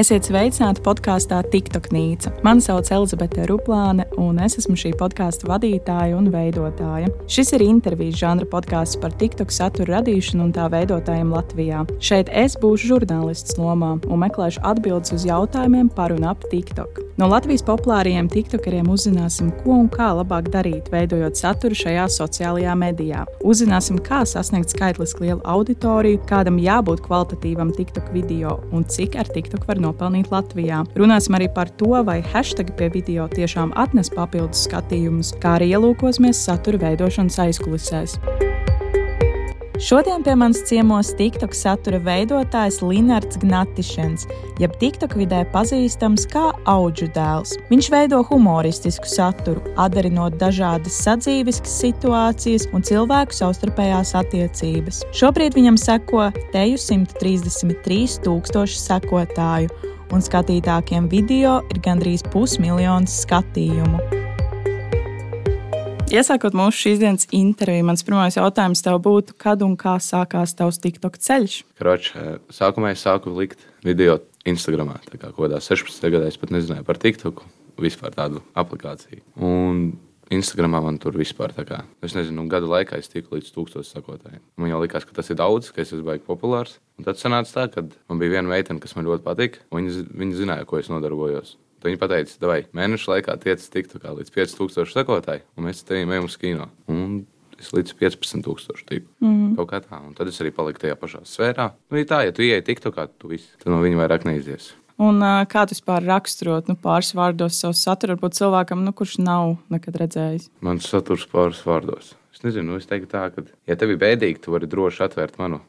Esiet sveicināti podkāstā TikTok Nīca. Mani sauc Elizabete Ruplāne, un es esmu šī podkāstu vadītāja un veidotāja. Šis ir intervijas žanra podkāsts par TikTok satura radīšanu un tā veidotājiem Latvijā. Šeit es būšu žurnālists lomā un meklēšu atbildes uz jautājumiem par un ap TikTok. No Latvijas populārajiem TikTokeriem uzzināsim, ko un kā labāk darīt, veidojot saturu šajā sociālajā medijā. Uzzināsim, kā sasniegt skaitliski lielu auditoriju, kādam jābūt kvalitatīvam TikTok video un cik ar TikTok var nopelnīt Latvijā. Runāsim arī par to, vai hashtag pie video tiešām atnes papildus skatījumus, kā arī ielūkosimies satura veidošanas aizkulisēs. Šodien pie manis ciemos TikTok satura veidotājs Linards Gnatišens, jeb TikTok vidē pazīstams kā auģu dēls. Viņš veido humoristisku saturu, atdarinot dažādas sadzīves situācijas un cilvēku savstarpējās attiecības. Šobrīd viņam seko teju 133 tūkstoši sekotāju, un skatītākiem video ir gandrīz pusmiljons skatījumu. Iesākot mūsu šīs dienas interviju, mans pirmais jautājums tev būtu, kad un kā sākās tavs TikTok ceļš? Kroč, sākumā es sāku likt video Instagram. Tā kā kaut kādā 16. gadā es pat nezināju par TikToku, vispār tādu aplikāciju. Un Instagramā man tur vispār tā kā, es nezinu, gada laikā es tiku līdz tūkstošiem sakotājiem. Man jau likās, ka tas ir daudz, ka es esmu baigi populārs. Un tad sanāca tā, ka man bija viena meitene, kas man ļoti patika, viņa, viņa zināja, ko es nodarbojos. Tad viņi teica, vai mēneša laikā tiec tiktu līdz 5000 sekotāji, un mēs te ejam uz kino. Un es līdz 15,000 tiku. Mm -hmm. Kaut kā tā. Un tad es arī paliku tajā pašā sfērā. Nu, tā, ja tu ieej tiktu kā tu viss, tad no viņa vairāk neizies. Un, kā tu vispār raksturot nu, pāris vārdos savu saturu, varbūt cilvēkam, nu, kurš nav nekad redzējis? Mans saturs pāris vārdos. Es nezinu, nu, es teiktu tā, ka, ja tev ir bēdīgi, tu vari droši atvērt manu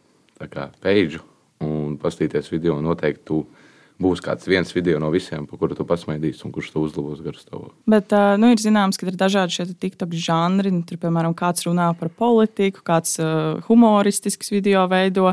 page un paskatīties video. Noteikti tu būs kāds viens video no visiem, par kuru tu pasmaidīsi un kurš tu uzlabos garu stāvokli. Bet nu, ir zināms, ka ir dažādi šie TikTok žanri. Nu, tur, piemēram, kāds runā par politiku, kāds humoristisks video veido,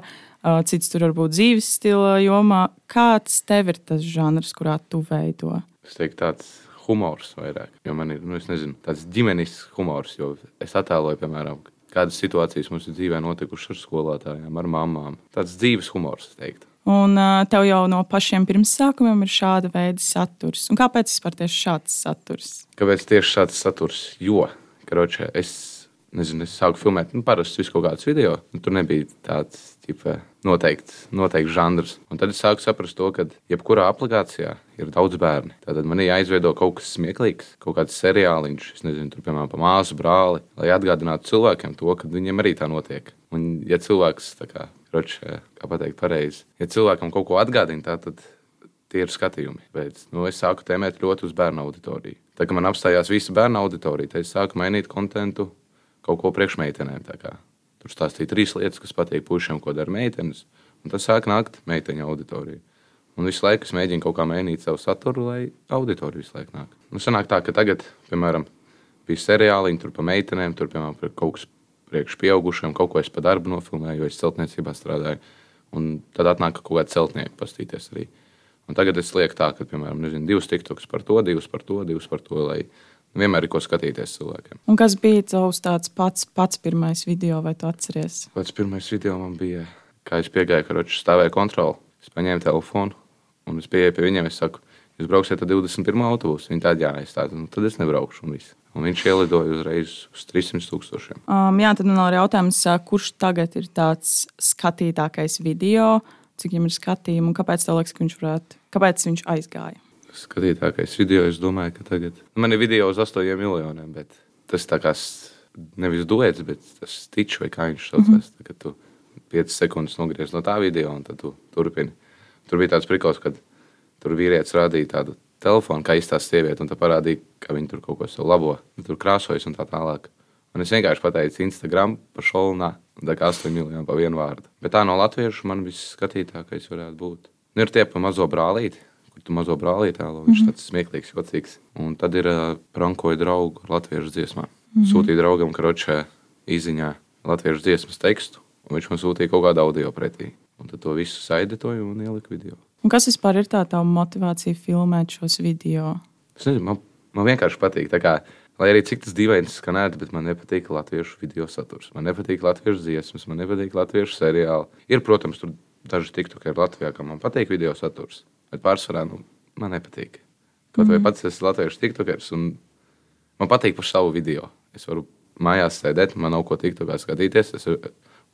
cits tur varbūt dzīves stila jomā. Kāds tev ir tas žanrs, kurā tu veido? Es teiktu, tāds humors vairāk. Jo man ir, nu, nezinu, tāds ģimenes humors, jo es attēloju, piemēram, kādas situācijas mums ir dzīvē notikušas ar skolotājiem, ar mamām. Tāds dzīves humors, es teiktu. Un uh, tev jau no pašiem pirmsākumiem ir šāda veida saturs. Un kāpēc vispār tieši šāds saturs? Kāpēc tieši šāds saturs? Jo, karoče, es nezinu, es sāku filmēt, nu, parasti visu kaut kādus video. Tur nebija tāds ķipa, noteikts, noteikts žanrs. Un tad es sāku saprast to, ka jebkurā aplikācijā ir daudz bērnu. Tad man ir jāizveido kaut kas smieklīgs, kaut kāds seriāliņš, es nezinu, tur, piemēram, par māsu brāli, lai atgādinātu cilvēkiem to, ka viņiem arī tā notiek. Un, ja cilvēks kā, Roč, kā pateikt, pareizi. Ja cilvēkam kaut ko atgādina, tā, tad tie ir skatījumi. Bet, nu, es sāku tēmēt ļoti uz bērnu auditoriju. Tā kā man apstājās visa bērnu auditorija, tad es sāku mainīt kontentu kaut ko priekšmeitenēm. Tur stāstīja trīs lietas, kas patīk puišiem, ko dara meitenes. Un tas sāk nākt meiteņu auditoriju. Un visu laiku es mēģinu kaut kā mainīt savu saturu, lai auditorija visu laiku nāk. Nu, sanāk tā, ka tagad, piemēram, bija seriāliņi tur par meitenēm, tur, piemēram, par kaut kas priekš pieaugušiem, kaut ko es pa darbu nofilmēju, jo es celtniecībā strādāju. Un tad atnāk kaut kāda celtnieka pastīties arī. Un tagad es lieku tā, ka, piemēram, nezinu, divus tiktokus par to, divus par to, divus par to, lai vienmēr ir ko skatīties cilvēkiem. Un kas bija tavs tāds pats, pats pirmais video, vai tu atceries? Pats pirmais video man bija, kā es piegāju, ka roču stāvēja kontroli. Es paņēmu telefonu un es pieeju pie viņiem, es saku, jūs brauksiet ar 21. autobusu. Viņi tādi, jā, es tādu, nu, tad es nebraukšu un viss. Un viņš ielidoja uzreiz uz 300 tūkstošiem. Um, jā, tad man ir jautājums, kurš tagad ir tāds skatītākais video, cik viņam ir skatījumi un kāpēc liekas, ka viņš varētu, kāpēc viņš aizgāja? Skatītākais video, es domāju, ka tagad man ir video uz 8 miljoniem, bet tas tā kā nevis duets, bet tas tičs vai kā viņš saucās. Mm -hmm. Tad tu 5 sekundes nogriez no tā video un tad tu turpini. Tur bija tāds prikals, kad tur vīrietis rādīja tādu telefonu, kā izstāsta sieviete, un tā parādīja, ka viņi tur kaut ko savu labo, tur krāsojas un tā tālāk. Un es vienkārši pateicu Instagram par šolnā, tā kā 8 miljonu pa vienu vārdu. Bet tā no latviešu man viss skatītākais varētu būt. Nu, ir tie pa mazo brālīti, tu mazo brālīti tēlo, viņš mm -hmm. tāds smieklīgs, jocīgs. Un tad ir uh, prankoja draugu latviešu dziesmā. Mm -hmm. Sūtīja draugam karočē izziņā latviešu dziesmas tekstu, un viņš man sūtīja kaut kādu audio pretī. Un tad to visu saidetoju un ieliku video. Un kas vispār ir tā tā motivācija filmēt šos video? Es nezinu, man, man vienkārši patīk. Kā, lai arī cik tas dīvaini skanētu, bet man nepatīk latviešu video saturs. Man nepatīk latviešu dziesmas, man nepatīk latviešu seriāli. Ir, protams, tur daži tiktu, ka ir Latvijā, kam man patīk video saturs. Bet pārsvarā nu, man nepatīk. Kaut mm. vai pats esmu latviešu tiktokers, un man patīk par savu video. Es varu mājās sēdēt, man nav ko tiktokā skatīties. Es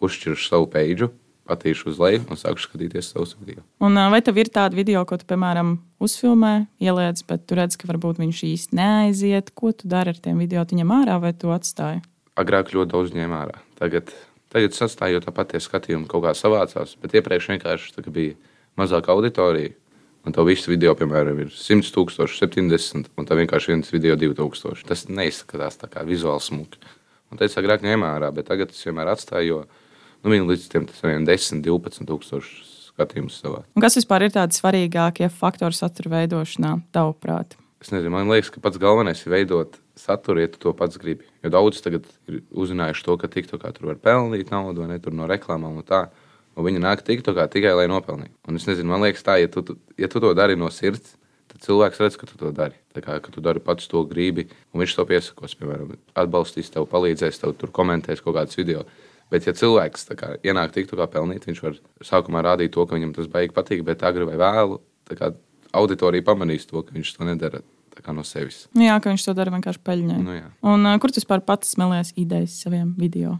uzšķiršu savu peidžu, patīšu uz leju un sākšu skatīties savus video. Un, vai tev ir tāda video, ko tu, piemēram, uzfilmē, ieliec, bet tu redz, ka varbūt viņš īsti neaiziet? Ko tu dari ar tiem video? Tu ņem ārā vai tu atstāji? Agrāk ļoti daudz ņēmu ārā. Tagad, tagad sastājot tāpat tie skatījumi kaut kā savācās, bet iepriekš vienkārši bija mazāka auditorija. Un tev viss video, piemēram, ir 100, 000, 70, un tā vienkārši viens video 2000. Tas neizskatās tā kā vizuāli smuki. Un teicu, agrāk ņēmu ārā, bet tagad es vienmēr atstāju, jo nu, viņi līdz tiem 10, 12 tūkstošu skatījumus savā. Un kas vispār ir tādi svarīgākie faktori satura veidošanā, tavuprāt? Es nezinu, man liekas, ka pats galvenais ir veidot saturu, ja tu to pats gribi. Jo daudz tagad ir uzzinājuši to, ka TikTokā tur var pelnīt naudu, vai ne tur no reklāmām un tā. Un viņi nāk TikTokā tikai lai nopelnītu. Un es nezinu, man liekas, tā, ja tu, ja tu to dari no sirds, tad cilvēks redz, ka tu to dari. Tā kā tu dari pats to gribi, un viņš to piesakos, piemēram, atbalstīs tev, palīdzēs tev, tur komentēs kaut kādus video. Bet, ja cilvēks kā, ienāk tiktu kā pelnīt, viņš var sākumā rādīt to, ka viņam tas beigas patīk, bet agri vai vēlu kā, auditorija pamanīs to, ka viņš to nedara no sevis. Jā, ka viņš to dara vienkārši peļņai. Nu, jā. un, uh, kur tu vispār pats smēlies idejas saviem video?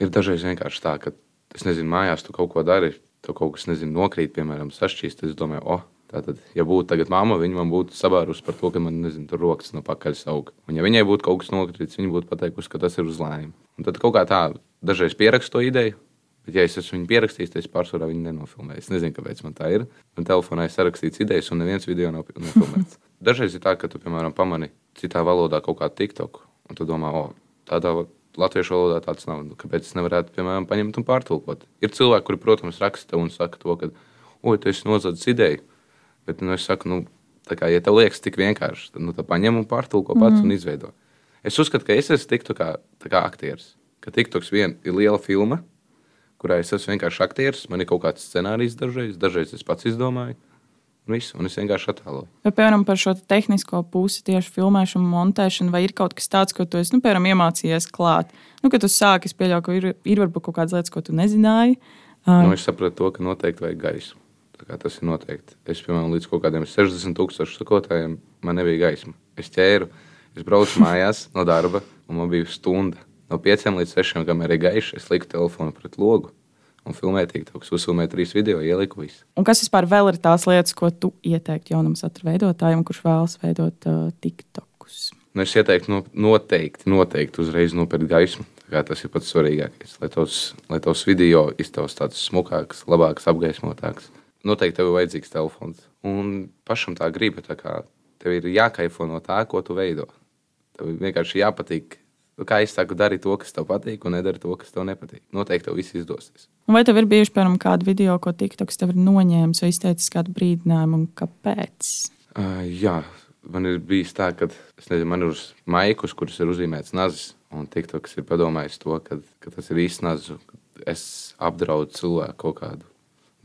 Ir dažreiz vienkārši tā, ka, es nezinu, mājās tu kaut ko dari, tu kaut kas, nezinu, nokrīt, piemēram, sašķīst. Es domāju, oh, Tātad, ja būtu tagad mamma, viņa man būtu sabārusi par to, ka man nezinu, tur rokas no pakaļ aug. Un, ja viņai būtu kaut kas nokritis, viņa būtu pateikusi, ka tas ir uz. Un tad kaut kā tā, dažreiz pierakstu to ideju. Bet, ja es esmu viņu pierakstījis, tad es pārsvarā viņu nenofilmēju. Es nezinu, kāpēc man tā ir. Man telefonā ir sarakstīts idejas, un neviens video nav nofilmēts. dažreiz ir tā, ka tu, piemēram, pamani citā valodā kaut kādu TikTok, un tu domā, o, tādā latviešu valodā tāds nav. Nu, kāpēc es nevarētu, piemēram, paņemt un pārtulkot? Ir cilvēki, kuri, protams, raksta un saka to, ka, oi, tu esi nozadzis ideju Bet nu, es saku, nu, kā, ja tev liekas tik vienkārši, tad nu, paņem un pārtulko pats mm. un izveido. Es uzskatu, ka es esmu tiktu kā, kā aktieris. Ka TikToks vien ir liela filma, kurā es esmu vienkārši aktieris. Man ir kaut kāds scenārijs dažreiz, dažreiz es pats izdomāju. Visu, un es vienkārši attēloju. Vai, piemēram, par šo tehnisko pusi, tieši filmēšanu, montēšanu, vai ir kaut kas tāds, ko tu esi, nu, piemēram, iemācījies klāt? Nu, kad tu sāki, es pieļauju, ka ir, ir varbūt kaut kādas lietas, ko tu nezināji. Nu, es sapratu to, ka noteikti vajag gaismu. Tas ir noteikti. Es, piemēram, līdz kaut kādiem 60,000 sekotājiem man nebija gaisma. Es ķēru, es braucu mājās no darba, un man bija stunda. No 5 līdz 6, kamēr ir gaišs, es liku telefonu pret logu un filmēju TikToks. Uzfilmēju trīs video, ieliku visu. Un kas vispār vēl ir tās lietas, ko tu ieteiktu jaunam satura veidotājam, kurš vēlas veidot uh, TikTokus? Nu, es ieteiktu no, noteikti, noteikti uzreiz nopirkt gaismu. Tas ir pats svarīgākais. Lai tos, lai tos video izteiks tāds smukāks, labāks, apgaismotāks noteikti tev ir vajadzīgs telefons. Un pašam tā griba, tā kā tev ir jākaifo no tā, ko tu veido. Tev vienkārši jāpatīk. Kā es saku, dari to, kas tev patīk, un nedari to, kas tev nepatīk. Noteikti tev viss izdosies. Vai tev ir bijuši, piemēram, kādi video, ko TikToks tev ir noņēmis, vai izteicis kādu brīdinājumu, un kāpēc? Uh, jā, man ir bijis tā, ka nezinu, man ir uz maikus, kuras ir uzzīmēts nazis, un TikToks ir padomājis to, ka, ka tas ir īsts nazis. Es apdraudu cilvēku kaut kādu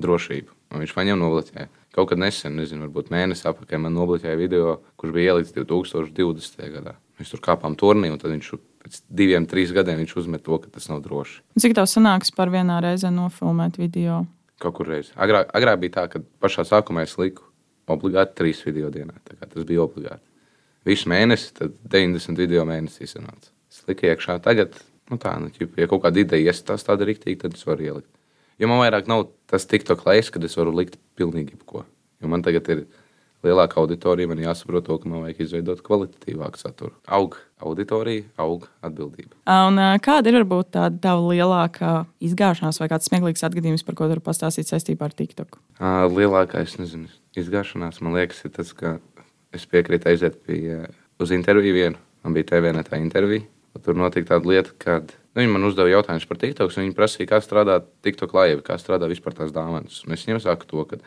drošību. Un viņš paņem nobloķēja. Kaut kad nesen, nezinu, varbūt mēnesi atpakaļ, man nobloķēja video, kurš bija ielikts 2020. gadā. Mēs tur kāpām turnī, un tad viņš pēc diviem, trīs gadiem viņš uzmet to, ka tas nav droši. Cik tev sanāks par vienā reizē nofilmēt video? Kaut kur reizē. Agrāk, agrāk bija tā, ka pašā sākumā es liku obligāti trīs video dienā. Tas bija obligāti. Visu mēnesi, tad 90 video mēnesī sanāca. Es liku iekšā. Tagad, nu tā, nu, ja kaut kāda ideja iestāsta tāda rīktīga, tad es varu ielikt. Jo man vairāk nav tas TikTok laiks, kad es varu likt pilnīgi jebko. Jo man tagad ir lielāka auditorija, man jāsaprot to, ka man vajag izveidot kvalitatīvāku saturu. Aug auditorija, aug atbildība. Un, kāda ir varbūt tāda tava lielākā izgāšanās vai kāds smieklīgs atgadījums, par ko tu vari pastāstīt saistībā ar TikTok? Lielākais, nezinu, izgāšanās man liekas, ir tas, ka es piekrītu aiziet pie, uz interviju vienu. Man bija TV netā intervija. Tur notika tāda lieta, kad Nu, viņi man uzdeva jautājumus par TikTok, un viņi prasīja, kā strādā TikTok laiva, kā strādā vispār tās dāvanas. Un es viņiem saku to, ka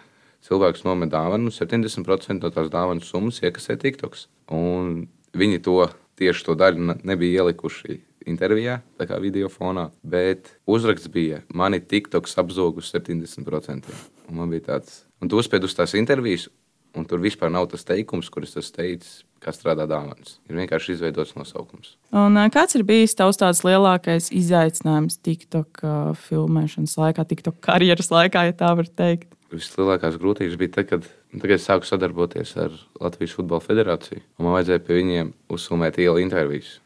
cilvēks nomet dāvanu, 70% no tās dāvanas summas iekasē TikToks. Un viņi to tieši to daļu nebija ielikuši intervijā, tā kā video fonā, bet uzraksts bija, mani TikToks apzogus 70%. Un man bija tāds, un tu uzspied uz tās intervijas, un tur vispār nav tas teikums, kurus es teicu kā strādā dāvanas. Ir vienkārši izveidots nosaukums. Un, kāds ir bijis tavs tāds lielākais izaicinājums TikTok filmēšanas laikā, TikTok karjeras laikā, ja tā var teikt? Vislielākās grūtības bija tad, kad, tad, kad es sāku sadarboties ar Latvijas Futbola Federāciju. Man vajadzēja pie viņiem uzfilmēt ielu intervijas.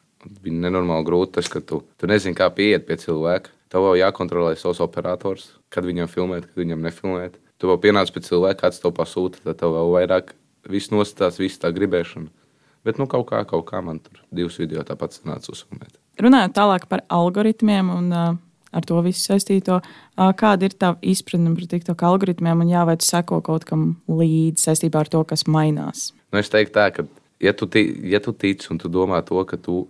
Bija nenormāli grūti tas, ka tu, tu nezini, kā pieiet pie cilvēka. Tev jau jākontrolē savs operators, kad viņam filmēt, kad viņam nefilmēt. Tu jau pienāc pie cilvēka, kāds tev pasūta, tad tev vēl vairāk viss nostās, viss tā gribēšana. Bet nu, kaut kā, kaut kā man tur divas video tāpat sanāca uzfilmēt. Runājot tālāk par algoritmiem un uh, ar to visu saistīto, kāda ir tā izpratne par TikTok algoritmiem un jā, vai tu seko kaut kam līdzi saistībā ar to, kas mainās? Nu, es teiktu tā, ka, ja tu, ti, ja tu tici un tu domā to, ka tu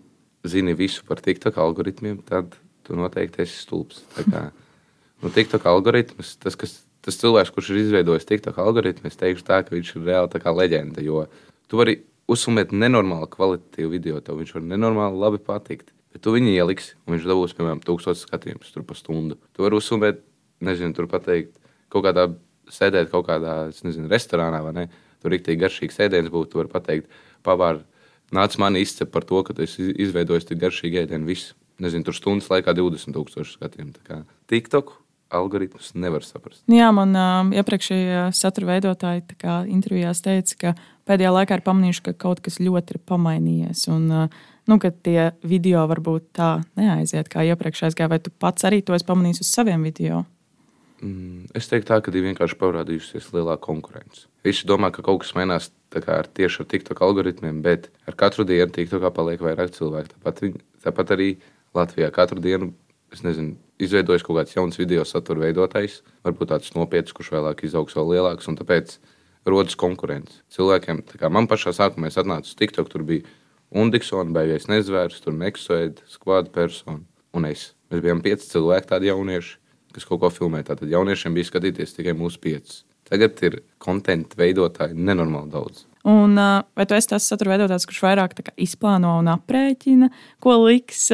zini visu par TikTok algoritmiem, tad tu noteikti esi stulbs. Kā, nu, TikTok algoritms, tas, kas, tas cilvēks, kurš ir izveidojis TikTok algoritmu, es teikšu tā, ka viņš ir reāli leģenda, jo tu vari uzfilmēt nenormāli kvalitatīvu video, tev viņš var nenormāli labi patikt. Bet tu viņu ieliksi, un viņš dabūs, piemēram, tūkstošu skatījumus tur pa stundu. Tu vari uzfilmēt, nezinu, tur pateikt, kaut kādā sēdēt kaut kādā, nezinu, restorānā vai ne. Tur rīktīgi garšīgs ēdiens būtu, tu vari pateikt, pavār, nāc man izcep par to, ka tu esi izveidojis tik garšīgu ēdienu. Viss, nezinu, tur stundas laikā 20 tūkstoši skatījumu. TikTok algoritmus nevar saprast. Jā, man uh, iepriekšējā satura veidotāja intervijās teica, ka pēdējā laikā ir pamanījuši, ka kaut kas ļoti ir pamainījies. Un, uh, nu, ka tie video varbūt tā neaiziet, kā iepriekš aizgāja. Vai tu pats arī to esi pamanījis uz saviem video? Mm, es teiktu, tā, ka ir vienkārši parādījusies lielāka konkurence. Visi domā, ka kaut kas mainās ar tieši ar TikTok algoritmiem, bet ar katru dienu TikTokā paliek vairāk cilvēku. Tāpat, viņi, tāpat arī Latvijā katru dienu es nezinu, izveidojis kaut kāds jauns video satura veidotājs, varbūt tāds nopietns, kurš vēlāk izaugs vēl lielāks. Tāpēc rodas konkurence. Cilvēkiem, kā man pašā sākumā, es atnācu uz TikTok, tur bija Undiksona, Bēgais Nezvērs, tur Nexoid, Squad persona un es. Mēs bijām pieci cilvēki, tādi jaunieši, kas kaut ko filmē. Tātad jauniešiem bija skatīties tikai mūsu pieci. Tagad ir konta veidotāji nenormāli daudz. Un, vai tu esi tas satura veidotājs, kurš vairāk izplāno un aprēķina, ko liks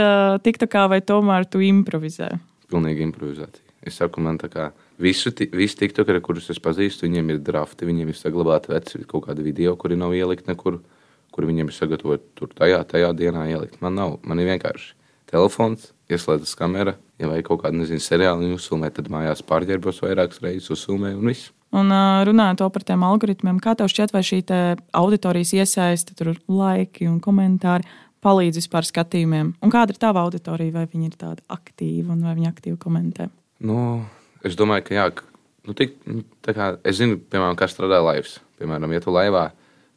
TikTokā, vai tomēr tu improvizē? Pilnīgi improvizācija. Es saku, man tā kā visu, visi tiktokeri, kurus es pazīstu, viņiem ir drafti, viņiem ir saglabāti veci kaut kādi video, kuri nav ielikt nekur, kur viņiem ir sagatavoti tur tajā, tajā dienā ielikt. Man nav, man ir vienkārši telefons, ieslēdzas kamera, ja vajag kaut kādu, nezinu, seriālu uzfilmēt, tad mājās pārģērbos vairākas reizes, uzfilmēju un viss. Un runājot par tiem algoritmiem, kā tev šķiet, vai šī auditorijas iesaiste, tur laiki un komentāri palīdz vispār skatījumiem? Un kāda ir tava auditorija? Vai viņi ir tādi aktīvi un vai viņi aktīvi komentē? Nu, es domāju, ka jā. Nu, tik, kā, es zinu, piemēram, kā strādā laivs. Piemēram, ja tu laivā,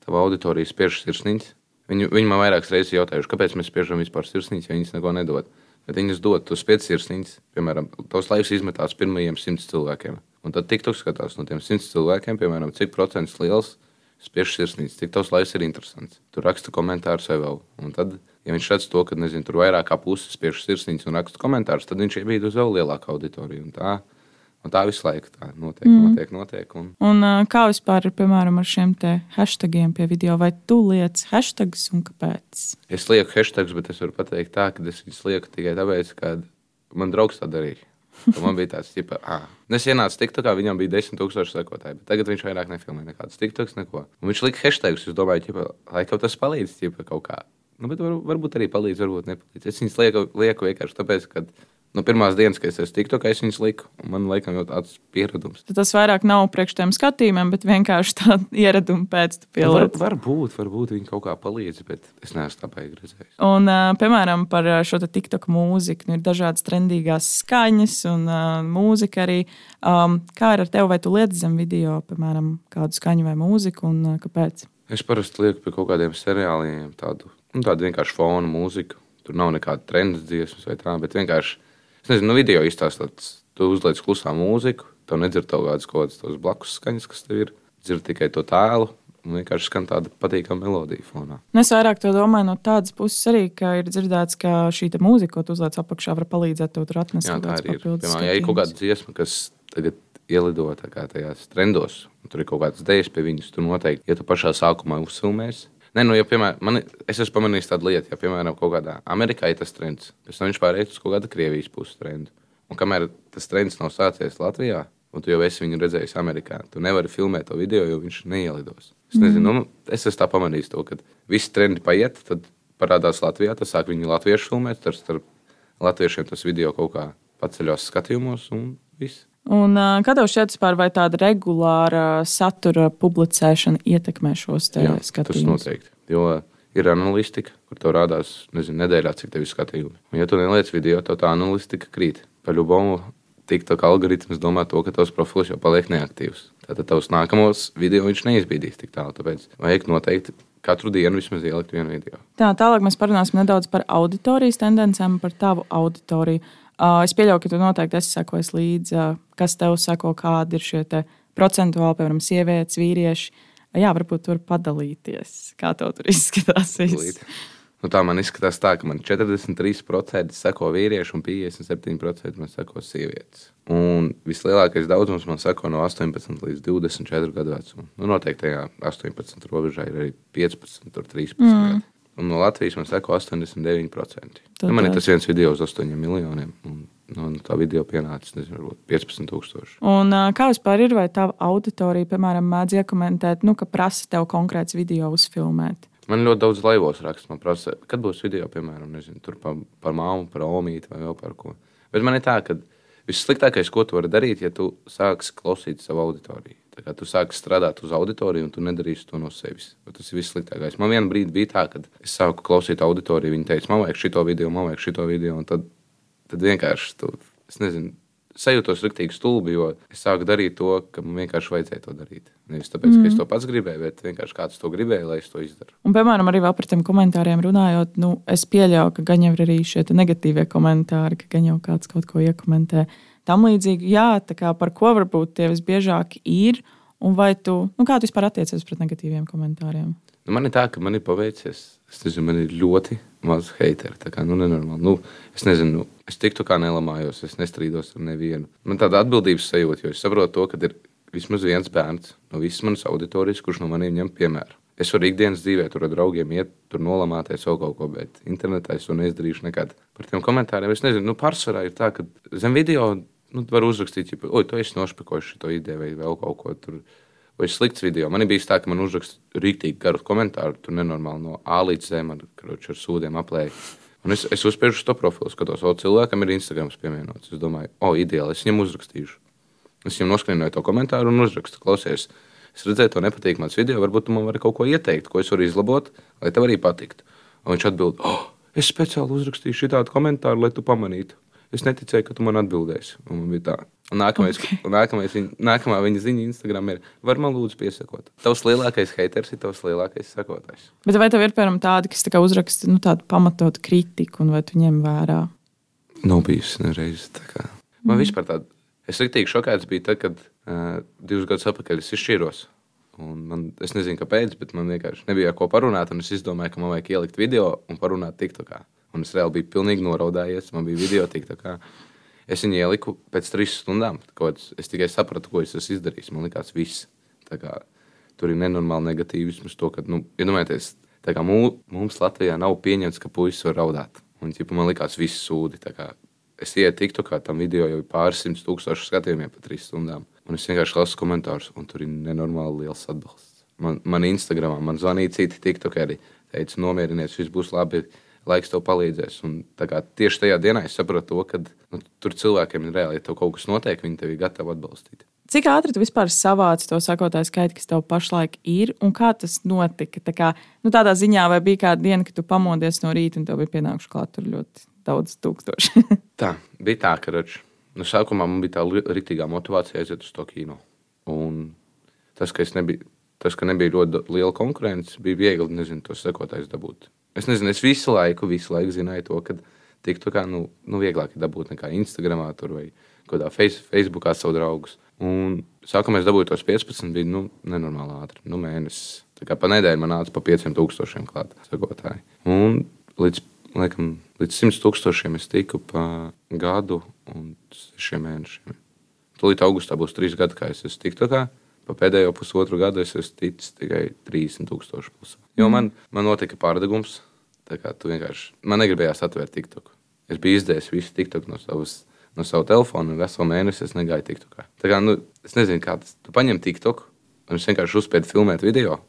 tava auditorija spiež sirsniņas. Viņi, viņi man vairākas reizes jautājuši, kāpēc mēs spiežam vispār sirsniņas, ja viņas neko nedod. Bet viņas dod, tu spiedz sirsniņas, piemēram, tos laivs izmetās pirmajiem simts cilvēkiem. Un tad TikTok skatās no tiem simts cilvēkiem, piemēram, cik procents liels spiež sirsnīgs, cik tavs laiks ir interesants. Tur raksta komentārus vēl. Un tad, ja viņš redz to, ka nezinu, tur vairāk kā puses spiež sirsnīgs un raksta komentārus, tad viņš iebīd uz vēl lielāku auditoriju. Un tā, un tā visu laiku tā notiek. Mm. notiek, notiek un... Un, kā vispār ir piemēram ar šiem hashtagiem pie video, vai tu liec hashtags un kāpēc? Es lieku hashtags, bet es varu pateikt tā, ka es viņus lieku tikai tāpēc, ka man draugs tā darīja. Tad man bija tāds, ka, ah, es ienācu TikTokā, viņam bija 10,000 sekotāji, bet tagad viņš vairāk nefilmē nekādus TikToks, neko. Un viņš lika hashtagus, es domāju, ķipa, lai kaut tas palīdz, ķipa, kaut kā. Nu, bet var, varbūt arī palīdz, varbūt nepalīdz. Es viņus lieku, lieku vienkārši tāpēc, ka no pirmās dienas, kad es esmu TikTokā, es viņus liku. Man liekas, jau tāds pieredums. Tad tas vairāk nav priekš tiem skatījumiem, bet vienkārši tāda ieraduma pēc tam pielietot. Var, varbūt, varbūt viņi kaut kā palīdz, bet es neesmu tā baigi redzējis. Un, piemēram, par šo TikTok mūziku. Nu, ir dažādas trendīgās skaņas un mūzika arī. Um, kā ir ar tevi, vai tu lieti zem video, piemēram, kādu skaņu vai mūziku un kāpēc? Es parasti lieku pie kaut kādiem seriāliem tādu, nu, tādu vienkārši fonu mūziku. Tur nav nekāda trenda dziesmas vai tā, bet vienkārši Es nezinu, nu, video izstāstīts, tu uzliec klusā mūziku, tev nedzird kaut kādas, kaut kādas blakus skaņas, kas tev ir. Dzird tikai to tēlu, un vienkārši skan tāda patīkama melodija fonā. Nu, es vairāk to domāju no tādas puses arī, ka ir dzirdēts, ka šī mūzika, ko tu uzliec apakšā, var palīdzēt tev tur atnest kaut kādas papildus. Piemēram, ja ir kaut kāda dziesma, kas tagad ielido tajās trendos, un tur ir kaut kādas idejas pie viņas, tu noteikti, ja tu pašā sākumā uzfilmēsi, Nē, nu, ja, piemēram, man, es esmu pamanījis tādu lietu, ja, piemēram, kaut kādā Amerikā ir tas trends, pēc tam viņš pārējais uz kaut kādu Krievijas puses trendu. Un kamēr tas trends nav sācies Latvijā, un tu jau esi viņu redzējis Amerikā, tu nevari filmēt to video, jo viņš neielidos. Es nezinu, mm. nu, es esmu tā pamanījis to, ka visi trendi paiet, tad parādās Latvijā, tas sāk viņu latviešu filmēt, tad starp latviešiem tas video kaut kā paceļos skatījumos un viss. Un, kā tev šķiet, vispār, vai tāda regulāra satura publicēšana ietekmē šos Tas skatījumus? noteikti. Jo ir analistika, kur tev rādās, nezinu, nedēļā, cik tev ir skatījumi. Un, ja tu neliec video, tad tā analistika krīt. Par ļubumu TikTok algoritms domā to, ka tavs profils jau paliek neaktīvs. Tātad tavs nākamos video viņš neizbīdīs tik tālu. Tāpēc vajag noteikti katru dienu vismaz ielikt vienu video. Tā, tālāk mēs parunāsim nedaudz par auditorijas tendencēm, par tavu auditoriju. Uh, es pieļauju, ka tu noteikti esi sekojis līdzi, uh, kas tev sako, kādi ir šie procentuāli, piemēram, sievietes, vīrieši. Uh, Jā, varbūt tur padalīties, kā tev tur izskatās. Nu, tā man izskatās tā, ka man 43% seko vīrieši un 57% man seko sievietes. Un vislielākais daudzums man seko no 18 līdz 24 gadu vecuma. Nu, noteikti tajā 18 robežā ir arī 15, tur 13. Mm. Un no Latvijas man seko 89%. Tad Nu, man ir tā- tas viens video uz 8 miljoniem. Un, no, no tā video pienācis nezinu, varbūt 15,000. Un, kā vispār ir, vai tava auditorija, piemēram, mēdz iekomentēt, nu, ka prasa tev konkrēts video uzfilmēt? Man ļoti daudz laivos raksta. Man prasa, kad būs video, piemēram, nezinu, par, par māmu, par omīti vai vēl par ko. Bet man ir tā, ka vissliktākais, ko tu vari darīt, ja tu sāksi klausīt savu auditoriju. Kā tu sāki strādāt uz auditoriju, un tu nedarīsi to no sevis. Tas ir vissliktākais. Man vienā brīdī bija tā, ka es sāku klausīt auditoriju. Viņi teica, man vajag šito video, man vajag šito video. Un tad, tad vienkārši tu, es nezinu, sajūtos rīktīgi stulbi, jo es sāku darīt to, ka man vienkārši vajadzēja to darīt. Nevis tāpēc, mm. ka es to pats gribēju, bet vienkārši kāds to gribēja, lai es to izdaru. Un, piemēram, arī par tiem komentāriem runājot, nu, es pieļauju, ka gan jau ir arī šie negatīvie komentāri, ka gan jau kāds kaut ko iekomentē. Tam līdzīgi, jā, tā kā par ko varbūt tie visbiežāk ir, un vai tu, nu, kā tu vispār attiecies pret negatīviem komentāriem? Nu, man ir tā, ka man ir paveicies. Es nezinu, man ir ļoti maz hateru. Tā kā nu, nenormāli. Nu, es nezinu, nu, es tiktu kā nelamājos, es nestrīdos ar nevienu. Man tāda atbildības sajūta, jo es saprotu to, ka ir vismaz viens bērns no visas manas auditorijas, kurš no maniem ņem piemēru. Es varu ikdienas dzīvē tur ar draugiem iet, tur nolamāties vēl kaut ko, bet internetā es to neizdarīšu nekad. Par tiem komentāriem es nezinu, nu, pārsvarā ir tā, ka zem video nu, var uzrakstīt, ja, oi, tu esi nošpekojis šo ideju vai vēl kaut ko tur vai slikts video. Man bijis tā, ka man uzraksta rīktīgi garu komentāru, tur nenormāli no A līdz Z, man karoči, ar sūdiem aplēja. Un es, es uzspiežu uz to profilu, skatos, o, cilvēkam ir Instagram pievienots. Es domāju, o, ideāli, es viņam uzrakstīšu. Es viņam noskrīnoju to komentāru un uzrakstu, klausies. Es redzēju, to nepatīk mans video, varbūt tu man vari kaut ko ieteikt, ko es varu izlabot, lai tev arī patiktu. Un viņš atbild, oh, es speciāli uzrakstīju šādu komentāru, lai tu pamanītu. Es neticēju, ka tu man atbildēsi. Un man bija tā. Un nākamais, okay. nākamais viņa, nākamā viņa ziņa Instagram ir, var man lūdzu piesakot. Tavs lielākais haters ir tavs lielākais sekotājs. Bet vai tev ir, piemēram, tādi, kas tā uzraksta nu, tādu pamatotu kritiku, un vai tu ņem vērā? Nav bijis nereiz. Man mm. vispār tāda. Es rīktīgi šokēts biju tad, kad uh, divus gadus atpakaļ es izšķīros. Un Man, es nezinu, kāpēc, bet man vienkārši nebija ko parunāt. un Es izdomāju, ka man vajag ielikt video un parunāt TikTokā. Un es reāli biju pilnīgi noraudājies. Man bija video TikTokā. Es viņu ieliku pēc trīs stundām. Kāds- Es tikai sapratu, ko es esmu izdarījis. Man liekas, viss. Tā kā, tur ir nenormāli negatīvisms. To, ka, nu, iedomājieties, tā kā mums Latvijā nav pieņemts, ka puisis var raudāt. Un, ķipa, man liekas, viss sūdi. Tā kā Es ietu TikTokā, tam video jau ir pāris simt tūkstoši skatījumiem pa trīs stundām. Un es vienkārši lasu komentārus, un tur ir nenormāli liels atbalsts. Man, man Instagramā man zvanīja citi TikTokeri, teica, nomierinies, viss būs labi, laiks tev palīdzēs. Un, kā, tieši tajā dienā es sapratu to, ka nu, tur cilvēkiem ir reāli, ja tev kaut kas notiek, viņi tevi ir gatavi atbalstīt. Cik ātri tu vispār savāci to sakotāju skaitu, kas tev pašlaik ir, un kā tas notika? Tā kā, nu, tādā ziņā, vai bija kāda diena, kad tu pamodies no rīta un tev bija pienākuši klāt tur ļoti daudz tūkstoši? Tā bija tā, ka rač, nu, sākumā man bija tā riktīgā motivācija aiziet uz to kino. Un tas, ka, es nebiju, tas, ka nebija ļoti liela konkurence, bija viegli nezinu, tos sekotājus dabūt. Es nezinu, es visu laiku, visu laiku zināju to, ka tiktu kā, nu, nu vieglāk dabūt nekā Instagramā tur vai kādā face, Facebookā savu draugus. Un sākumā es dabūju tos 15, bija nu, nenormāli ātri. Nu, mēnesis. Tā kā pa nedēļu man nāca pa 5000 klāt sekotāji. Un līdz, laikam, līdz 100 tūkstošiem es tiku pa gadu un 6 mēnešiem. Tūlīt augustā būs 3 gadi, kā es esmu TikTokā. Pa pēdējo pusotru gadu es esmu ticis tikai 30,000 plus. Jo man, man notika pārdegums. Tā kā tu vienkārši man negribējās atvērt TikTok. Es biju izdevies visu TikTok no savas. No sava telefona un veselu mēnesi es negāju TikTokā. Tā kā, nu, es nezinu, kā tas. Tu paņem TikTok, un es vienkārši uzspēju filmēt video,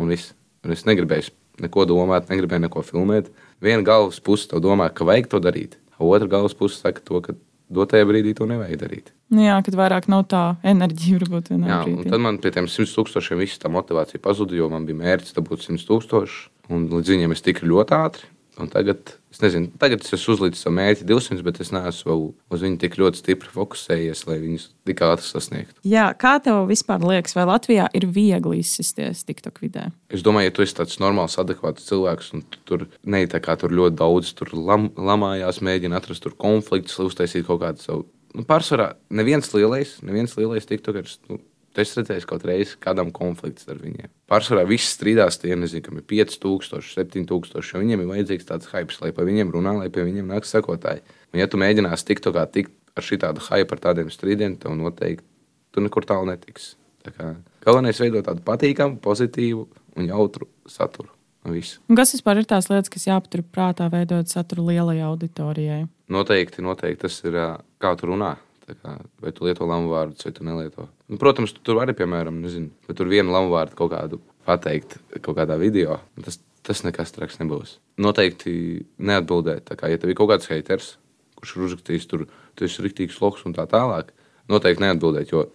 un viss. Un es negribēju neko domāt, negribēju neko filmēt. Viena galvas puse tev domā, ka vajag to darīt. Otra galvas puse saka, to, ka dotajā brīdī to nevajag darīt. Nu jā, kad vairāk nav tā enerģija, varbūt Jā, brīdī. un tad man pie tiem 100 tūkstošiem viss tā motivācija pazuda, jo man bija mērķis dabūt 100 tūkstošus, un līdz viņiem es tiku ļoti ātri. Tagad, es nezinu, tagad es esmu uzlicis savu mērķi 200, bet es neesmu vēl uz viņu tik ļoti stipri fokusējies, lai viņus tik ātri sasniegtu. Jā, kā tev vispār liekas, vai Latvijā ir viegli izsisties TikTok vidē? Es domāju, ja tu esi tāds normāls, adekvāts cilvēks, un tu tur ne tā kā tur ļoti daudz tur lam, lamājās, mēģina atrast tur konfliktus, lai uztaisītu kaut kādu savu. Nu, pārsvarā neviens lielais, neviens lielais tiktokers. Nu, Tu esi redzējis kaut reizi kādam konflikts ar viņiem. Pārsvarā viss strīdās, tie nezinu, kam ir 5000, 7000. jo Viņiem ir vajadzīgs tāds hype, lai par viņiem runā, lai pie viņiem nāk sekotāji. Un, ja tu mēģināsi tikt kā tikt ar šādu hype, ar tādiem strīdiem, tad noteikti tu nekur tālu netiksi. Tā kā, galvenais ir veidot tādu patīkamu, pozitīvu un jautru saturu. Un viss. Un kas vispār ir tās lietas, kas jāpatur prātā, veidojot saturu lielai auditorijai? Noteikti, noteikti tas ir kā tu runā. Kā, vai tu lieto lamu vārdus, vai tu nelieto. Nu, protams, tu tur vari, piemēram, nezinu, tur vienu lamu vārdu kaut kādu pateikt kaut kādā video. Tas, tas nekas traks nebūs. Noteikti neatbildēt. Kā, ja tev ir kaut kāds haters, kurš ir uzrakstījis, tur tu esi rīktīgs loks un tā tālāk, noteikti neatbildēt. Jo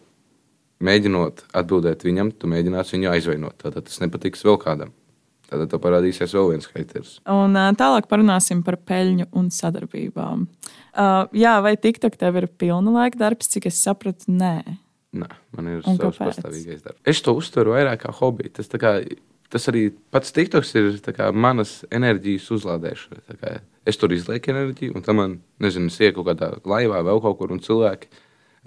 mēģinot atbildēt viņam, tu mēģināsi viņu aizvainot. Tad tas nepatiks vēl kādam. Tad tev parādīsies vēl viens haters. Un tālāk parunāsim par peļņu un sadarbībām. Uh, jā, vai TikTok tev ir pilna laika darbs, cik es sapratu? Nē. Nē, man ir Un savs kāpēc? pastāvīgais darbs. Es to uztveru vairāk kā hobiju. Tas, tā kā, tas arī pats TikToks ir tā kā, manas enerģijas uzlādēšana. Tā kā Es tur izlieku enerģiju, un tam man, nezinu, es ieku kādā laivā, vēl kaut kur, un cilvēki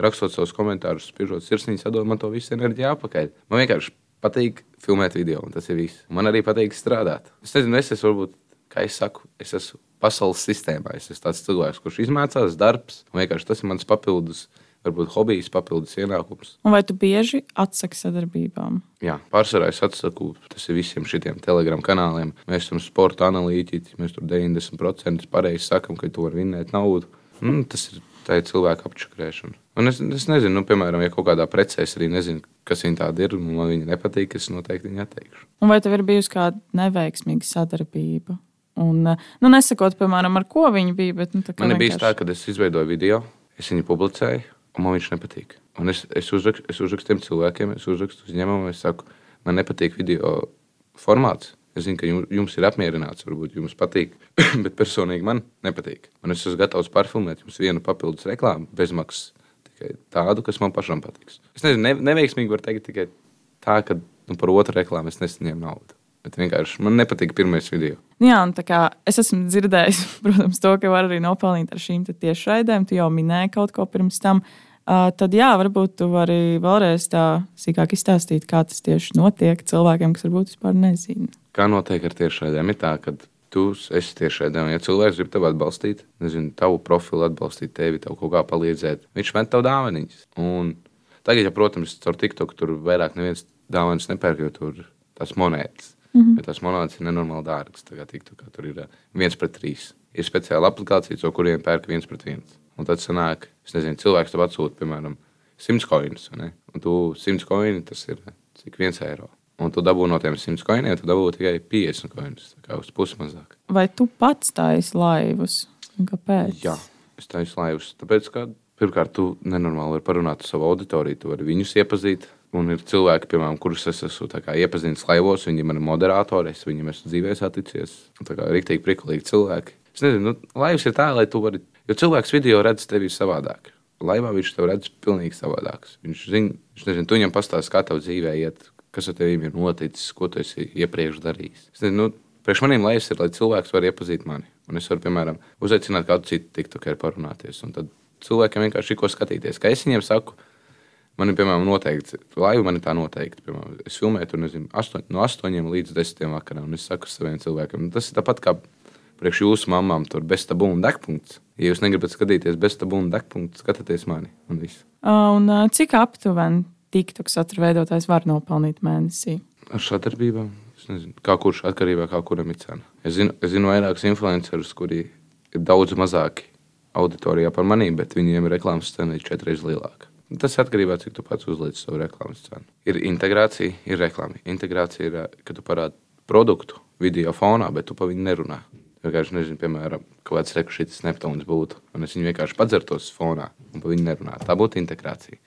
rakstot savus komentārus, spiežot sirsniņas, atdod man to visu enerģiju atpakaļ. Man vienkārši patīk filmēt video, un tas ir viss. Man arī patīk strādāt. Es nezinu, es esmu varbūt, kā es saku, es esmu pasaules sistēmā. Es esmu tāds cilvēks, kurš izmācās darbs, un vienkārši tas ir mans papildus, varbūt hobijs, papildus ienākums. Un vai tu bieži atsaki sadarbībām? Jā, pārsvarā es atsaku, tas visiem šiem telegram kanāliem. Mēs esam sporta analītiķi, mēs tur 90% pareizi sakam, ka tu vari vinnēt naudu. Mm, tas ir, tā ir cilvēka apčakarēšana. Un es, es nezinu, nu, piemēram, ja kaut kādā precē es arī nezinu, kas viņa tāda ir, un man viņa nepatīk, es noteikti viņu atteikšu. Un vai tev ir bijusi kāda neveiksmīga sadarbība? Un, eh, nu, nesakot, piemēram, ar ko viņa bija. Bet, nu, tā Man ir bijis tā, vienkārši- ka es izveidoju video, es viņu publicēju, un man viņš nepatīk. Un es, es, uzrakstu, es uzrakstu tiem cilvēkiem, es uzrakstu uzņēmumam, es saku, man nepatīk video formāts. Es zinu, ka jums, ir apmierināts, varbūt jums patīk, bet personīgi man nepatīk. Un es esmu gatavs pārfilmēt jums vienu papildus reklāmu bezmaksas, tikai tādu, kas man pašam patiks. Es nezinu, ne, neveiksmīgi var teikt tikai tā, ka nu, par otru reklāmu es nesaņēmu naudu. Bet vienkārši man nepatīk pirmais video. Nu Jā, un tā kā es esmu dzirdējis, protams, to, ka var arī nopelnīt ar šīm tiešraidēm. Tu jau minēji kaut ko pirms tam. Uh, tad, jā, varbūt tu vari vēlreiz tā sīkāk izstāstīt, kā tas tieši notiek cilvēkiem, kas varbūt vispār nezina. Kā notiek ar tiešraidēm? Ir tā, ka tu esi tiešraidē, un ja cilvēks grib tevi atbalstīt, nezinu, tavu profilu atbalstīt, tevi, tev kaut kā palīdzēt, viņš met tev dāvanas. Un tagad, ja, protams, caur TikTok tur vairāk neviens dāvanas nepērk, jo tur tās monētas. Mm -hmm. Bet tās monētas ir nenormāli dārgas. Tagad TikTokā tur ir uh, viens pret trīs. Ir speciāla aplikācija, no kuriem pērk viens pret viens. Un tad sanāk, es nezinu, cilvēks tev atsūta, piemēram, 100 koinus. vai ne? Un tu 100 koini, tas ir uh, cik viens eiro. Un tu dabū no tiem 100 koiniem, tu dabū tikai 50 koinus. Tā kā uz pusi mazāk. Vai tu pats taisi laivus? Un kāpēc? Jā, es taisu laivus. Tāpēc, ka pirmkārt, tu nenormāli vari parunāt ar savu auditoriju, tu vari viņus iepazīt. Un ir cilvēki, piemēram, kurus es esmu iepazinis laivos, viņi man ir moderatori, es viņiem esmu dzīvē saticies. Tā kā rīktīgi prikulīgi cilvēki. Es nezinu, nu, laivs ir tā, lai tu vari, jo cilvēks video redz tevi savādāk. Laivā viņš tev redz pilnīgi savādāk. Viņš zina, viņš nezina, tu viņam pastāsti, kā tev dzīvē iet, kas ar tevi ir noticis, ko tu esi iepriekš darījis. Es nu, Priekš maniem laivs ir, lai cilvēks var iepazīt mani. Un es varu, piemēram, uzaicināt kādu citu tiktokeru parunāties. Un tad cilvēkiem vienkārši ir ko skatīties. Kā es viņiem saku, man ir, piemēram, noteikti, laiva man ir tā noteikti. Piemēram, es filmēju tur, nezinu, astoņ, no 8 līdz 10 vakarā. Un es saku saviem cilvēkiem, nu, tas ir tāpat kā priekš jūsu mamām, tur bez tabūna un degpunkts. Ja jūs negribat skatīties bez tabūna un degpunkta, skatieties mani un viss. Un cik aptuveni TikTok satura veidotājs var nopelnīt mēnesī? Ar sadarbībām, es nezinu, kā kurš atkarībā no kuram ir cena. Es zinu, es zinu vairākus influencerus, kuri ir daudz mazāki auditorijā par maniem, bet viņiem reklāmas cena ir četras lielāka. Tas atkarībā no tā, cik tu pats uzliec savu reklāmas cenu. Ir integrācija, ir reklāma. Integrācija ir, eh, kad tu parādi produktu video fonā, bet tu par viņu nerunā. vienkārši nezinu, piemēram, kāds rekušītis Neptūns būtu, un es viņu vienkārši padzertos fonā un pa viņu nerunātu. Tā būtu integrācija.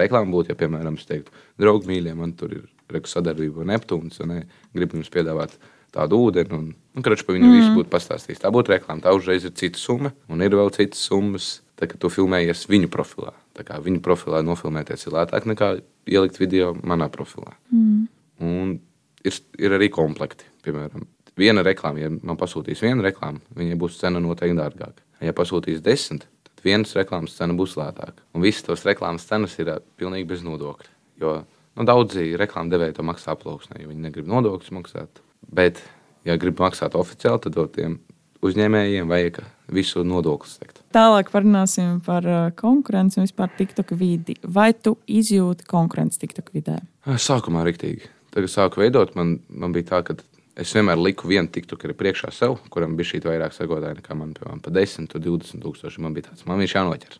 Reklāmu būtu, ja, piemēram, es teiktu, draugi mīļie, man tur ir reku sadarbība ar Neptūnu, un ne, gribu jums piedāvāt tādu ūdeni, un, un kraču pa viņu mm. visu būtu pastāstījis. Tā būtu reklāma, tā uzreiz ir cita summa, un ir vēl citas summas, tā, kad tu filmējies viņu profilā. Viņu profilā nofilmēties ir lētāk nekā ielikt video manā profilā. Mm. Un ir, ir arī komplekti. Piemēram, viena reklāma, ja man pasūtīs viena reklāma, viņai būs cena noteikti dārgāka. Ja pasūtīs desmit, vienas reklāmas cena būs lētāka. Un visas tos reklāmas cenas ir pilnīgi bez nodokļa. Jo nu, daudzi reklāmu devēji to maksā aploksnē, jo viņi negrib nodokļus maksāt. Bet, ja grib maksāt oficiāli, tad tiem uzņēmējiem vajag visu nodokli sekt. Tālāk parunāsim par konkurenci un vispār TikTok vidi. Vai tu izjūti konkurenci TikTok vidē? Sākumā rīktīgi. Tagad sāku veidot, man, man bija tā, ka es vienmēr liku vienu TikToku priekšā sev, kuram bija šī vairāk sekotāji nekā man, piemēram, pa 10, 20 tūkstoši. Man bija tāds, man viņš jānoķer.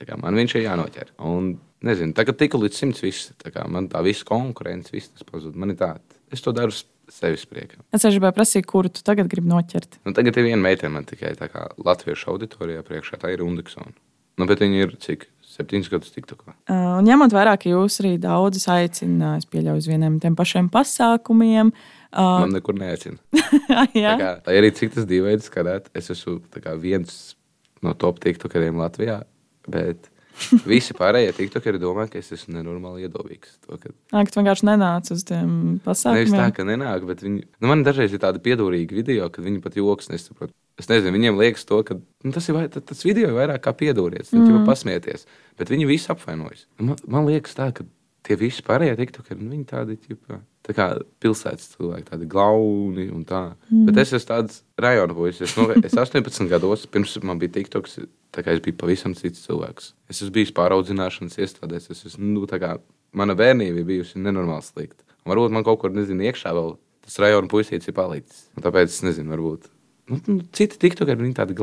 Tā kā man viņš ir jānoķer. Un, nezinu, tagad tika līdz simts viss. Tā kā man tā visa konkurence, viss tas pazūd. Man ir tā, es to daru sevis priekam. Es arī gribēju prasīt, kuru tu tagad gribi noķert. Nu, tagad ir viena meitene, man tikai tā kā latviešu auditorijā priekšā, tā ir Undiksona. Nu, bet viņa ir cik? Septiņus gadus TikTokā. Uh, ņemot vērā, ka jūs arī daudzus aicināt, es pieļauju uz vieniem tiem pašiem pasākumiem. Uh, Man nekur neaicina. tā kā, lai arī cik tas dīvaini skatāt, es esmu kā, viens no top TikTokeriem Latvijā. Bet Visi pārējie tiktokeri domā, ka es esmu nenormāli iedobīgs. To, ka... Nā, ka tu vienkārši nenāc uz tiem pasākumiem. Nevis tā, ka nenāk, bet viņi, nu, man dažreiz ir tādi piedūrīgi video, kad viņi pat joks nesaprot. Es nezinu, viņiem liekas to, ka nu, tas, ir, tas video ir vairāk kā piedūrietis, mm. jau pasmieties. Bet viņi visi apvainojas. Man, man liekas tā, ka tie visi pārējie tiktokeri, nu, viņi tādi, ķipa, tā kā pilsētas cilvēki, tādi glauni un tā. Mm. Bet es esmu tāds rajona puisis. Es, nu, es 18 gados, pirms man bija tiktoks, Tā kā es biju pavisam cits cilvēks. Es esmu bijis pāraudzināšanas iestādēs. Es esmu, nu, kā, mana bērnība ir bijusi nenormāli slikta. Varbūt man kaut kur, nezinu, iekšā vēl tas rajona puisītis ir palicis. Un tāpēc es nezinu, varbūt. Nu, nu, citi tiktu, kad viņi tādi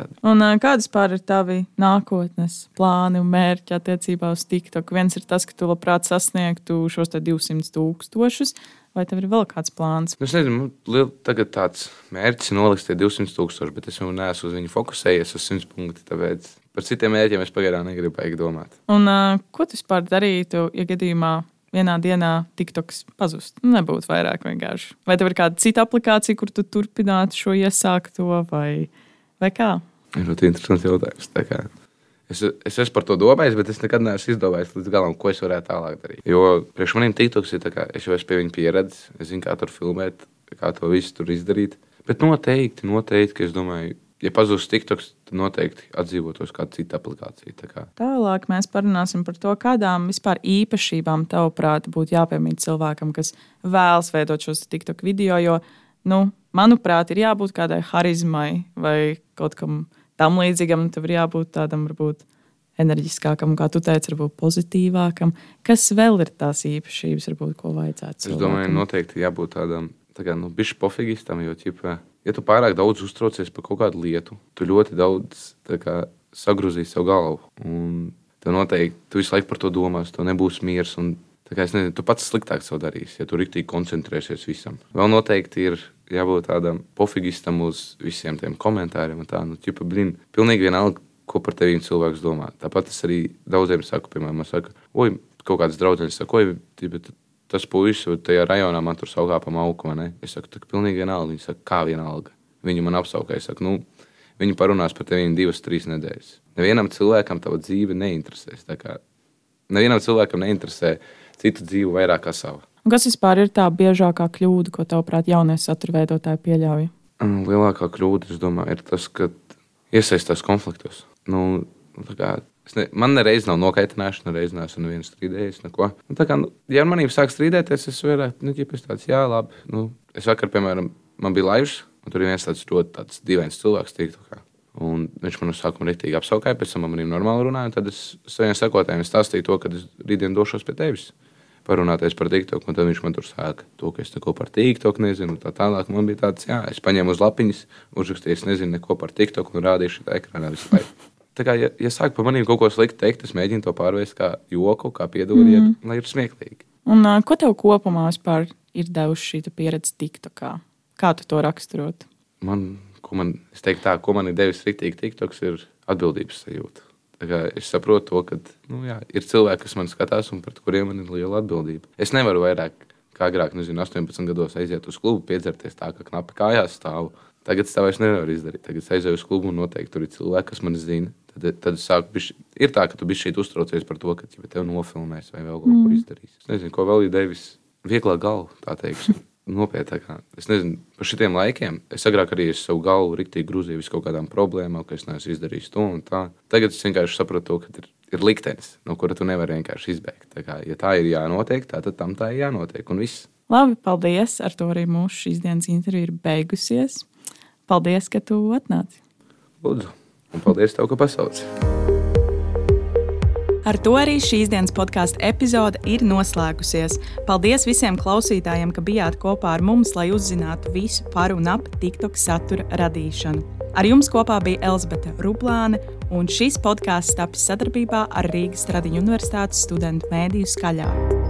tādi. Un kādas pār ir tavi nākotnes plāni un mērķi attiecībā uz TikTok? Viens ir tas, ka tu labprāt sasniegtu šos 200 tūkstošus. Vai tev ir vēl kāds plāns? Nu, es nezinu, man tagad tāds mērķis ir nolikt 200 tūkstoši, bet es jau neesmu uz viņu fokusējies uz 100 punktu. Tāpēc par citiem mērķiem es pagaidām negribu domāt. Un, ko tu vispār darītu, ja gadījumā vienā dienā TikToks pazust? Nu, nebūtu vairāk vienkārši. Vai tev ir kāda cita aplikācija, kur tu turpinātu šo iesākto, vai, vai kā? Ir ļoti interesants jautājums. Es, es esmu par to domājis, bet es nekad neesmu izdomājis līdz galam, ko es varētu tālāk darīt. Jo priekš maniem TikToks ir tā, kā es jau esmu pie viņa pieredzējis, es zinu, kā tur filmēt, kā to visu tur izdarīt. Bet noteikti, noteikti, ka es domāju, ja pazūs TikToks, tad noteikti atdzīvotos kāda cita aplikācija. Tā kā. Tālāk mēs parunāsim par to, kādām vispār īpašībām tavuprāt būtu jāpiemīt cilvēkam, kas vēlas veidot šos TikTok video. Jo, nu, manuprāt, ir jābūt kādai harizmai vai kaut kam tam līdzīgam, tev ir jābūt tādam, varbūt, enerģiskākam, kā tu teici, varbūt pozitīvākam. Kas vēl ir tās īpašības, varbūt, ko vajadzētu? Es domāju, noteikti jābūt tādam, tā kā, nu, bišķi pofigistam, jo, ķipa, ja tu pārāk daudz uztraucies par kaut kādu lietu, tu ļoti daudz kā, sagrozīsi savu galvu. Un tev noteikti, tu visu laiku par to domās, tev nebūs miers. Un, kā, nezinu, tu pats sliktāk savu darīsi, ja tu rīktīgi koncentrēsies visam. Vēl noteikti ir jābūt tādam pofigistam uz visiem tiem komentāriem. Tā, nu, ķipa, blin, pilnīgi vienalga, ko par tevi cilvēks domā. Tāpat es arī daudziem saku, piemēram, saka, oi, kaut kādas draudzenes saka, oi, tīpa, tas puisis tajā rajonā man tur saukā pa mauku. Es saku, tā pilnīgi vienalga. Viņi saka, kā vienalga. Viņi man apsaukā. Es saku, nu, viņi parunās par tevi divas, trīs nedēļas. Nevienam cilvēkam tava dzīve neinteresēs. Nevienam cilvēkam neinteresē citu dzīvi vairāk kā savu. Un kas vispār ir tā biežākā kļūda, ko tavuprāt jaunie satura veidotāji pieļauj? Mm, lielākā kļūda, es domāju, ir tas, ka iesaistās konfliktos. Nu, kā, ne, man nereiz nav nokaitināšana, nereiz neesmu neviens strīdējies. Neko. Nu, kā, nu, ja ar maniem sāk strīdēties, es vairāk, nu, ja pēc tāds, jā, labi. Nu, es vakar, piemēram, man bija laivs, un tur ir viens tāds ļoti tāds dīvains cilvēks, TikTokā. Un viņš man uz sākuma rīktīgi apskaudīja, pēc tam man arī normāli runāja. Tad es saviem sekotājiem stāstīju to, ka es rītdien došos pie tevis parunāties par TikTok. Un tad viņš man tur sāka to, ka es neko par TikTok nezinu. Tā tālāk man bija tāds, jā, es paņēmu uz lapiņas, uzrakstīju, es nezinu neko par TikTok un rādīju šajā ekrānā visu laiku. Tā kā, ja, ja sāk par maniem kaut ko sliktu teikt, es mēģinu to pārvērst kā joku, kā piedodiet, mm. lai ir smieklīgi. Un, uh, ko tev kopumā ir devusi šī pieredze TikTokā? Kā tu to raksturot? man, ko man, tā, ko man ir devis rīktīgi TikToks, ir atbildības sajūta. Es saprotu to, ka nu, jā, ir cilvēki, kas man skatās un pret kuriem man ir liela atbildība. Es nevaru vairāk, kā agrāk, nezinu, 18 gados aiziet uz klubu, piedzerties tā, ka knapi kājās stāvu. Tagad es tā vairs nevaru izdarīt. Tagad es aizēju uz klubu un noteikti tur ir cilvēki, kas man zina. Tad, tad es sāku, bišķi, ir tā, ka tu biji šeit uztraucies par to, ka ja tev nofilmēs vai vēl kaut mm. ko izdarīs. Es nezinu, ko vēl ir devis. Vieglā galva, tā teiksim. Nopietni. Es nezinu, par šitiem laikiem. Es agrāk arī es savu galvu rīktīgi grūzīju uz kaut kādām problēmām, ka es neesmu izdarījis to un tā. Tagad es vienkārši sapratu, ka ir, ir liktenis, no kura tu nevari vienkārši izbēgt. Tā kā, ja tā ir jānotiek, tā, tad tam tā ir jānotiek. Un viss. Labi, paldies. Ar to arī mūsu šīs dienas intervija ir beigusies. Paldies, ka tu atnāci. Lūdzu, un paldies tev, ka pasauci. Ar to arī šīs dienas podkāstu epizode ir noslēgusies. Paldies visiem klausītājiem, ka bijāt kopā ar mums, lai uzzinātu visu par un ap TikTok satura radīšanu. Ar jums kopā bija Elzbieta Ruplāne, un šis podkāsts tapis sadarbībā ar Rīgas Tradiņu Universitātes studentu mēdīju skaļā.